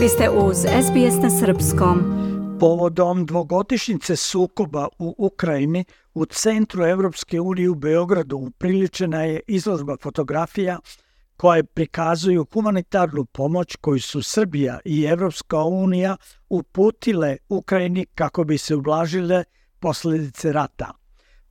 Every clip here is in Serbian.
Vi ste uz SBS na Srpskom. Povodom dvogodišnjice sukoba u Ukrajini u centru Evropske unije u Beogradu upriličena je izložba fotografija koje prikazuju humanitarnu pomoć koju su Srbija i Evropska unija uputile Ukrajini kako bi se ublažile posledice rata.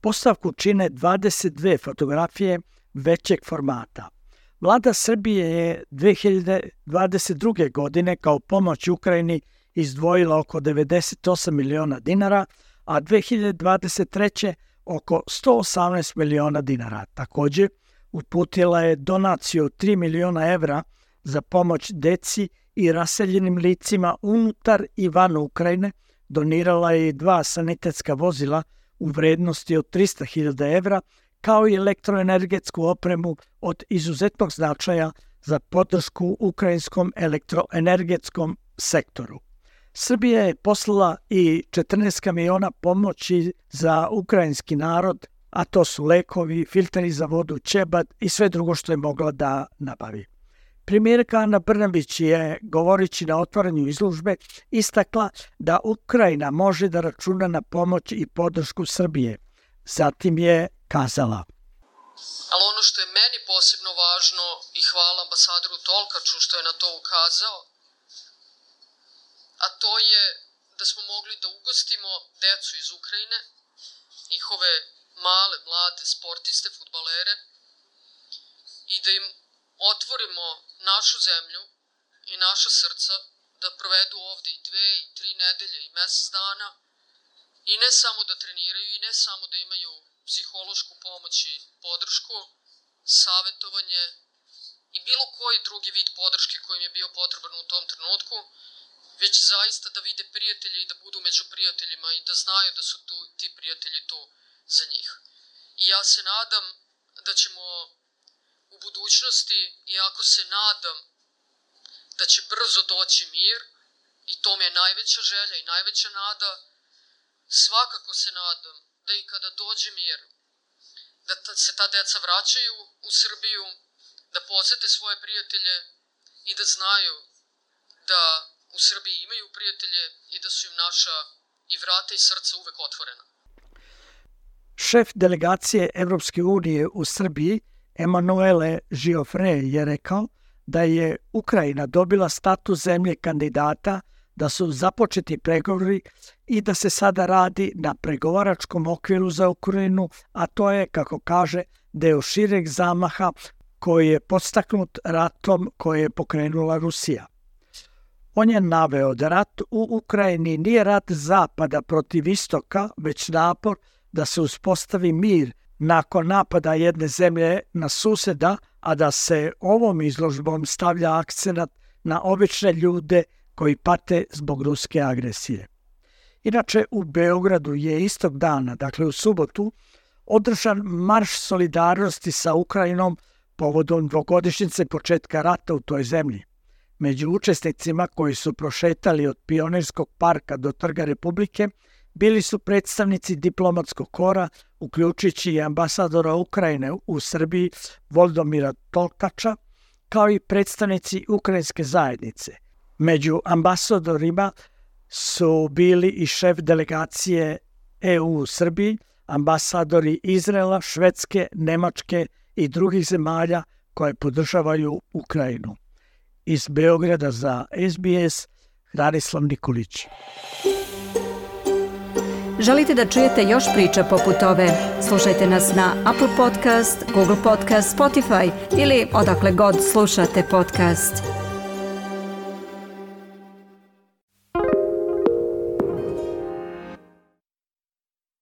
Postavku čine 22 fotografije većeg formata. Vlada Srbije je 2022. godine kao pomoć Ukrajini izdvojila oko 98 miliona dinara, a 2023. oko 118 miliona dinara. Takođe, uputila je donaciju 3 miliona evra za pomoć deci i raseljenim licima unutar i van Ukrajine, donirala je dva sanitetska vozila u vrednosti od 300.000 evra, kao i elektroenergetsku opremu od izuzetnog značaja za podršku ukrajinskom elektroenergetskom sektoru. Srbija je poslala i 14 kamiona pomoći za ukrajinski narod, a to su lekovi, filteri za vodu, ćebad i sve drugo što je mogla da nabavi. Primjerka Ana Brnabić je, govorići na otvaranju izlužbe, istakla da Ukrajina može da računa na pomoć i podršku Srbije. Zatim je kazala. Ali ono što je meni posebno važno i hvala ambasadoru Tolkaču što je na to ukazao, a to je da smo mogli da ugostimo decu iz Ukrajine, njihove male, mlade sportiste, futbalere i da im otvorimo našu zemlju i naša srca da provedu ovde i dve i tri nedelje i mesec dana i ne samo da treniraju i ne samo da imaju psihološku pomoć i podršku, savetovanje i bilo koji drugi vid podrške kojim je bio potreban u tom trenutku, već zaista da vide prijatelje i da budu među prijateljima i da znaju da su tu, ti prijatelji tu za njih. I ja se nadam da ćemo u budućnosti, iako se nadam da će brzo doći mir, i to mi je najveća želja i najveća nada, svakako se nadam da i kada dođe mir, da ta, se ta deca vraćaju u Srbiju, da posete svoje prijatelje i da znaju da u Srbiji imaju prijatelje i da su im naša i vrata i srca uvek otvorena. Šef delegacije Evropske unije u Srbiji, Emanuele Žiofre, je rekao da je Ukrajina dobila status zemlje kandidata da su započeti pregovori i da se sada radi na pregovaračkom okviru za Ukrajinu, a to je, kako kaže, deo šireg zamaha koji je podstaknut ratom koje je pokrenula Rusija. On je naveo da rat u Ukrajini nije rat zapada protiv istoka, već napor da se uspostavi mir nakon napada jedne zemlje na suseda, a da se ovom izložbom stavlja akcenat na obične ljude koji pate zbog ruske agresije. Inače, u Beogradu je istog dana, dakle u subotu, održan marš solidarnosti sa Ukrajinom povodom dvogodišnjice početka rata u toj zemlji. Među učesnicima koji su prošetali od Pionirskog parka do Trga Republike bili su predstavnici diplomatskog kora, uključujući i ambasadora Ukrajine u Srbiji Voldomira Tolkača, kao i predstavnici ukrajinske zajednice – Među ambasadorima su bili i šef delegacije EU u Srbiji, ambasadori Izrela, Švedske, Nemačke i drugih zemalja koje podržavaju Ukrajinu. Iz Beograda za SBS, Hranislav Nikolić. Želite da čujete još priča poput ove? Slušajte nas na Apple Podcast, Google Podcast, Spotify ili odakle god slušate podcast.